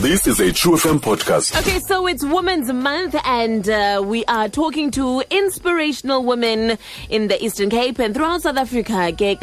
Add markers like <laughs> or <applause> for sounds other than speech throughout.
This is a True FM podcast. Okay, so it's Women's Month, and uh, we are talking to inspirational women in the Eastern Cape and throughout South Africa. Ke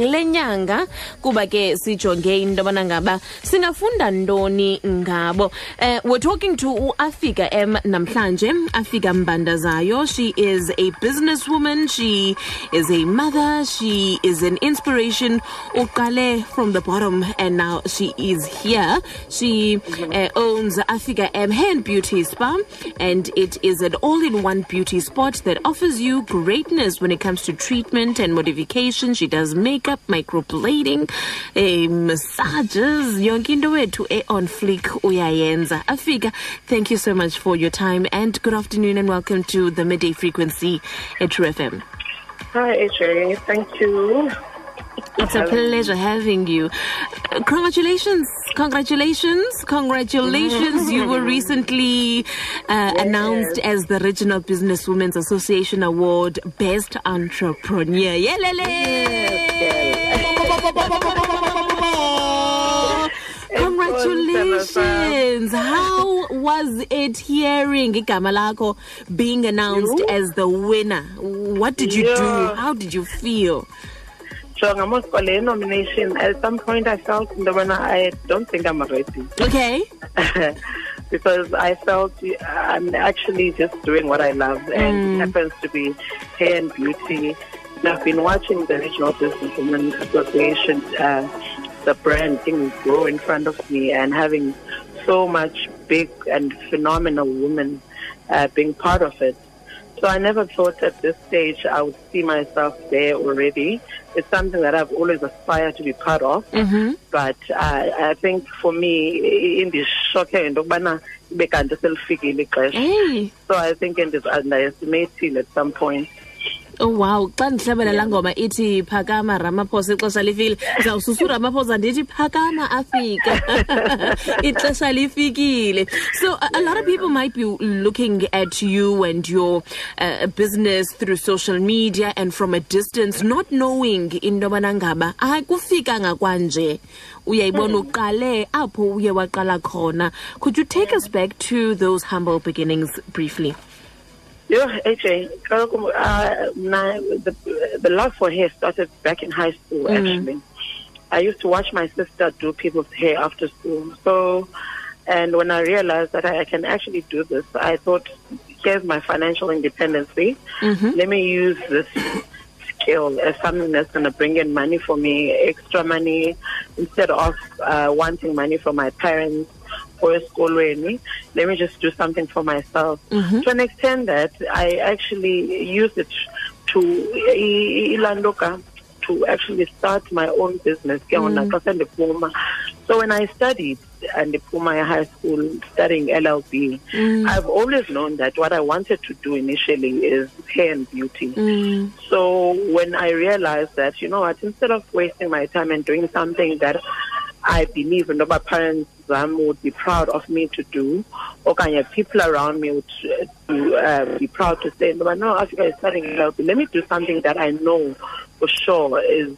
kuba ke sijonge into yobana ngaba singafunda ntoni ngabo. Uh, we're talking to uAfika M namhlanje. Afika Mbandazayo. She is a businesswoman. She is a mother. She is an inspiration. Uqale from the bottom, and now she is here. She uh, owns Afika M Hair and Beauty Spa, and it is an all-in-one beauty spot that offers you greatness when it comes to treatment and modification. She does makeup, microblading, eh, massages, yonke into wethu e on fleek uyayenza. Afika, thank you so much for your time and good afternoon and welcome to the midday frequency at True FM. Hi, AJ. Thank you. It's a pleasure having you. Uh, congratulations, congratulations, congratulations. you were recently uh, announced as the Regional Business Women's Association Award Best Entrepreneur. Yelele! Congratulations. How was it hearing igama lakho being announced as the winner? What did you do? How did you feel? So I'm almost for the nomination. At some point, I felt that when I don't think I'm ready Okay. <laughs> because I felt I'm actually just doing what I love, and it happens to be hair and beauty. And I've been watching the Regional Business Women Association, uh, the brand thing grow in front of me, and having so much big and phenomenal women uh, being part of it. So I never thought at this stage I would see myself there already. It's something that I've always aspired to be part of. But uh, I think for me, in this shocking, into yokubana ibe kanti selifikile ixesha. Hey. So I think it is underestimating at some point. Oh wow, xa ndihlabela laa ngoma ithi phakama ramaphosa ixesha lifile. Ndizawususa uramaphosa ndithi phakama afika. <laughs> Ixesha lifikile. So a, a lot of people might be looking at you and your uh, business through social media and from a distance not knowing into yobana ngaba hayi kufikanga kwanje. Uyayibona uqale apho uye waqala khona. Could you take us back to those humble beginnings briefly Yo, AJ, uh, mna- the, the love for hair started back in high school, actually. I used to watch my sister do people's hair after school. So, and when I realized that I, I can actually do this, I thought, here's my financial independence. Let me use this skill as something that's going to bring in money for me, extra money, instead of uh, wanting money from my parents or school really. Let me just do something for myself. Mm-hmm. To an extent that I actually use it to ilandoka to actually start my own business. ke yona mm. xa sendiphuma. So when I studied and the Puma High School studying LLB, mm. I've always known that what I wanted to do initially is hair and beauty. Mm. So when I realized that, you know what, instead of wasting my time and doing something that I believe and my parents um, would be proud of me to do, of people around me would uh, to, uh, be proud to say, no, Afika is studying LLB. Let me do something that I know for sure is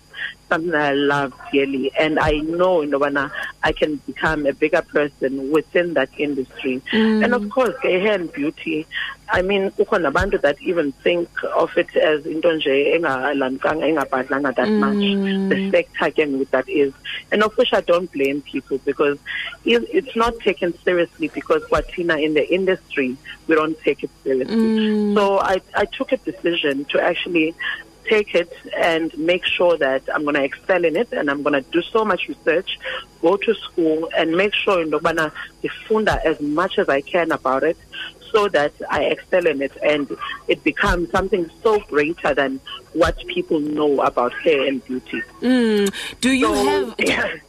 something that I love dearly, and I know, you know, when I, I can become a bigger person within that industry. Mm. And of course, hair and beauty. I mean, abantu that even think of it as into nje engalamkanga engabhadlanga that much. The mm. sector again with that is, and of course, I don't blame people because it's not taken seriously because Watina in the industry we don't take it seriously. Mm. So I I took a decision to actually take it and make sure that I'm going to excel in it and I'm going to do so much research, go to school and make sure in Dobana difunda as much as I can about it so that I excel in it and it becomes something so greater than what people know about hair and beauty. Mm. Do you So, have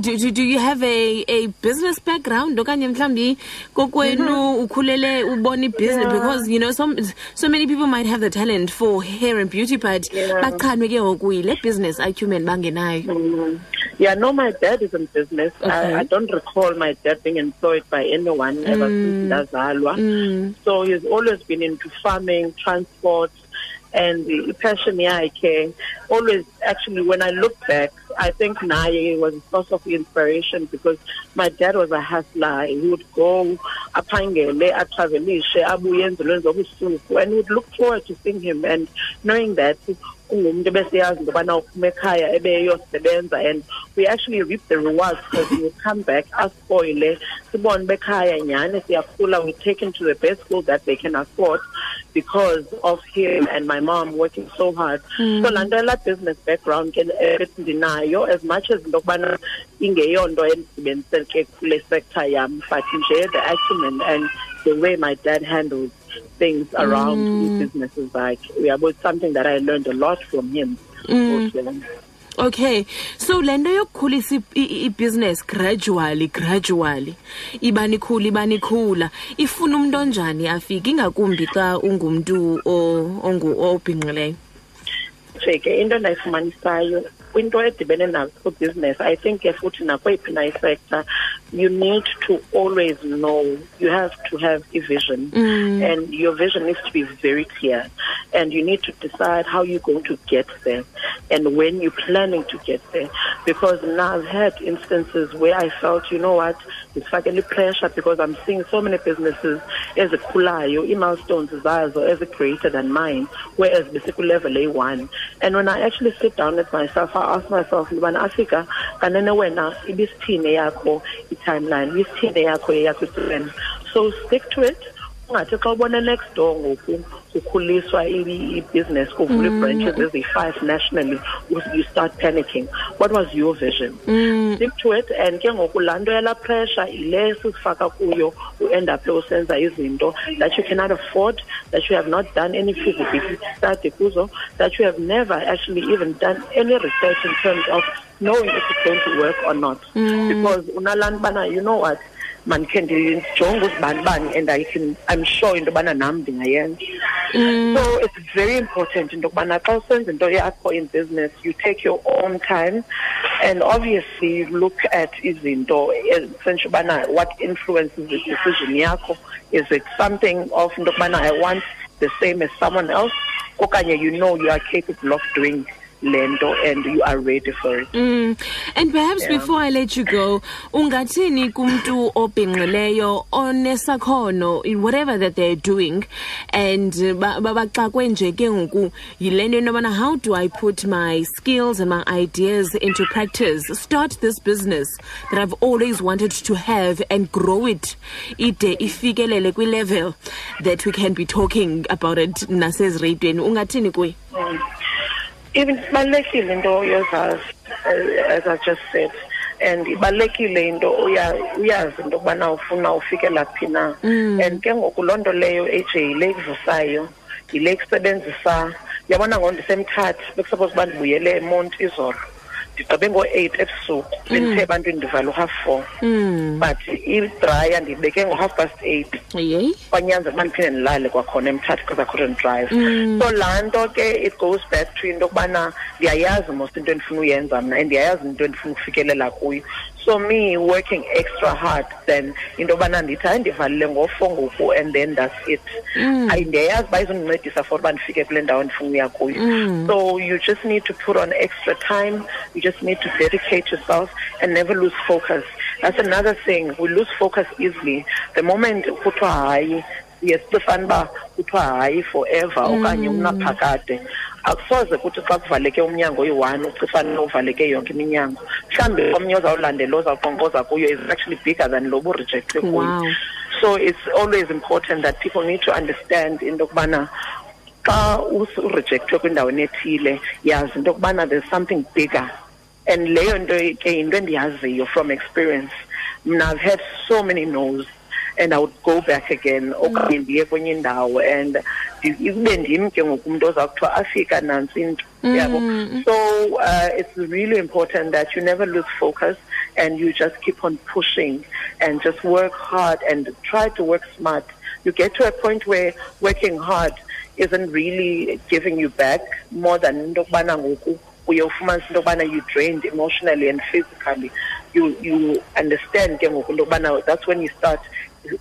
do, do, do you have a, a business background okanye mhlawumbi kokwenu ukhulele ubona business because you know some so many people might have the talent for hair and beauty but Yeah. bachanwe ke ngoku yile business acumen bangenayo Mm. Yeah, no, my dad is in business. Okay. I, I don't recall my dad being employed by anyone ever since Ndazalwa. Mm. So he's always been into farming, transport, and i-passion yakhe always actually when i look back i think naye was a source of inspiration because my dad was a hustler. He would go aphangele atravelishe abuye zobusuku and would look forward to seeing him. And knowing that ungumntu ebesiyazi into yobana uphuma ekhaya ebeyosebenza and we actually reap the rewards because we would come back aspoile sibone bekhaya nyhani siyakhula we take him to the best school that they can afford because of him and my mom working so hard Mm. so laa nto yalaa business background ke ethi ndinayo as much as into yokubana ingeyonto endisebenziseke kule sector yam but nje the acumen and the way my dad handles things around Mm. businesses like uyabo it's something that i learned a lot from him Mm. also. okay so le nto yokukhulisa i- i- ibhizinesi gradually gradually ibani ikhula ibani ikhula ifuna umntu onjani afike ingakumbi xa ungumntu o- ongu- obhinqileyo nje ke into endayifumanisayo kwinto edibene nayo business i think ke futhi nakweyiphi na isector you need to always know. You have to have a vision. Mm. and your vision needs to be very clear. And you need to decide how you're going to get there. And when you're planning to get there because now i've had instances where i felt you know what ndifakele pressure because i'm seeing so many businesses ezikhulayo ii-milestones zazo ezi-greater than mine whereas besikulevel a1 and when i actually sit down with myself i ask myself intobana afika kanene wena ibisithini eyakho i-timeline ibisithini eyakho eyakho i-plan? So stick to it ungathi xa ubona next door ngoku kukhuliswa i- ibhizinesi kuvula ii-branches eziyi-five nationally you start panicking. What was your vision? Mm. stick to it and ke ngoku laa nto yalaa pressure yile sikufaka kuyo u-end up usenza izinto that you cannot afford that you have not done any feasibility study kuzo that you have never actually even done any research in terms of knowing if it's going to work or not. Because unalaa nto bana you know what mandikhe ndijonge uzibani bani and I can, i'm sure into yobana nam ndingayenza mm. so it's very important into yokubana xa usenza into yakho in business. You take your own time. And obviously you look at izinto essentially eh, ubana what influences the decision? Yakho is it something of into yokubana i want the same as someone else? Okanye you know you are capable of doing le nto and you are ready for it Mm. And perhaps Yeah. before I let you go, ungathini kumntu obhinqileyo onesakhono in whatever that they're doing and uh, ba- ba- baxakwe nje ke ngoku yile nto how do I put my skills and my ideas into practice? Start this business that I've always wanted to have and grow it ide ifikelele kwi-level that we can be talking about it nasezireyidweni. Ungathini kuye? Even ibalulekile into yozazi uh, as i just said and ibalulekile into uya- uyazi into yokubana ufuna ufikela phi na. And ke ngoku loo nto leyo aj yile ikuvusayo yile ikusebenzisa yabona ngo ndisemthatha bekusuppose uba ndibuyele emonti izolo ndigqibe ngo-eight ebusuku bendithe ebantwini ndivala u-half four. Mm. but idraya ndiyibeke ngo-half past eight kwanyanza uba ndiphinde ndilale kwakhona emthatha because i couldn't drive. Mm. so laa nto ke it goes back to into yokubana ndiyayazi most into endifuna uyenza mna and ndiyayazi into endifuna ukufikelela kuyo so me working extra hard then into yobana ndithi hayi ndivalile ngofo ngoku and then that's it. Mm. ayi ndiyayazi uba izondincedisa for uba ndifike kule ndawo ndifuna uya kuyo. Mm. so you just need to put on extra time you just need to dedicate yourself and never lose focus. That's another thing we lose focus easily. The moment kuthiwa hayi siye sifane uba kuthiwa hayi forever okanye unaphakade akusoze kuthi xa kuvaleke umnyango oyi-one ucifane uvaleke yonke iminyango. Mhlawumbi omnye ozawulandela ozawuqonqoza kuyo is actually bigger than lo burejectwe kuyo. Wow. so it's always important that people need to understand into yokubana xa urejectwe kwindaweni ethile yazi into yokubana there's something bigger. And leyo nto ke yinto endiyaziyo from experience. Mna i've had so many no's and i would go back again okanye ndiye kwenye indawo and ibe ndim ke ngoku umntu oza kuthiwa afika nantsi into yabo Mm. so uh, it's really important that you never lose focus and you just keep on pushing and just work hard and try to work smart. You get to a point where working hard isn't really giving you back more than into yokubana ngoku uye ufumanise into yokubana you drained emotionally and physically. You you understand ke ngoku into yokubana that's when you start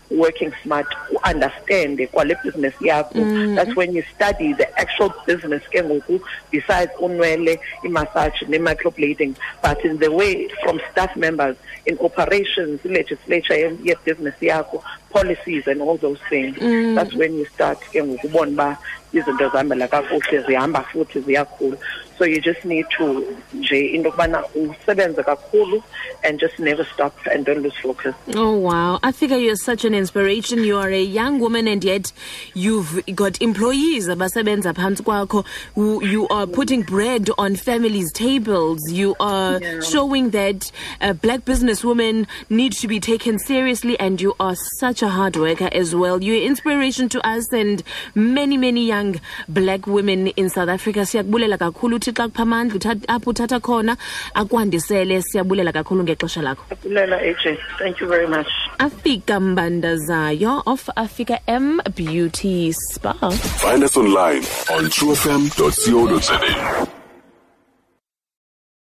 working smart understand kwale business yakho. Mm. That's when you study the actual business ke ngoku besides unwele i-massage ne-microblading. But in the way from staff members in operations legislature ye-business yakho policies and all those things mm. that's when you start ke ngoku ubona uba izinto zihambela kakuhle zihamba futhi ziyakhula so you just need to nje into yokubana usebenze kakhulu and just never stop and don't lose focus Oh wow. Afika you're such an inspiration. You are a young woman and yet you've got employees abasebenza phantsi kwakho. You you are putting bread on families' tables. You are Yeah. showing that uh, black businesswomen need to be taken seriously and you are such a hard worker as well. You're inspiration to us and many many young black women in South Africa. Siyakubulela kakhulu uthi xa kupha amandla uthatha- apho uthatha khona akwandisele. Siyabulela kakhulu ngexesha lakho. Abulela, AJ thank you very much Afika Mbandazayo of Africa M Beauty Spa. Find us online on truefm.co.za.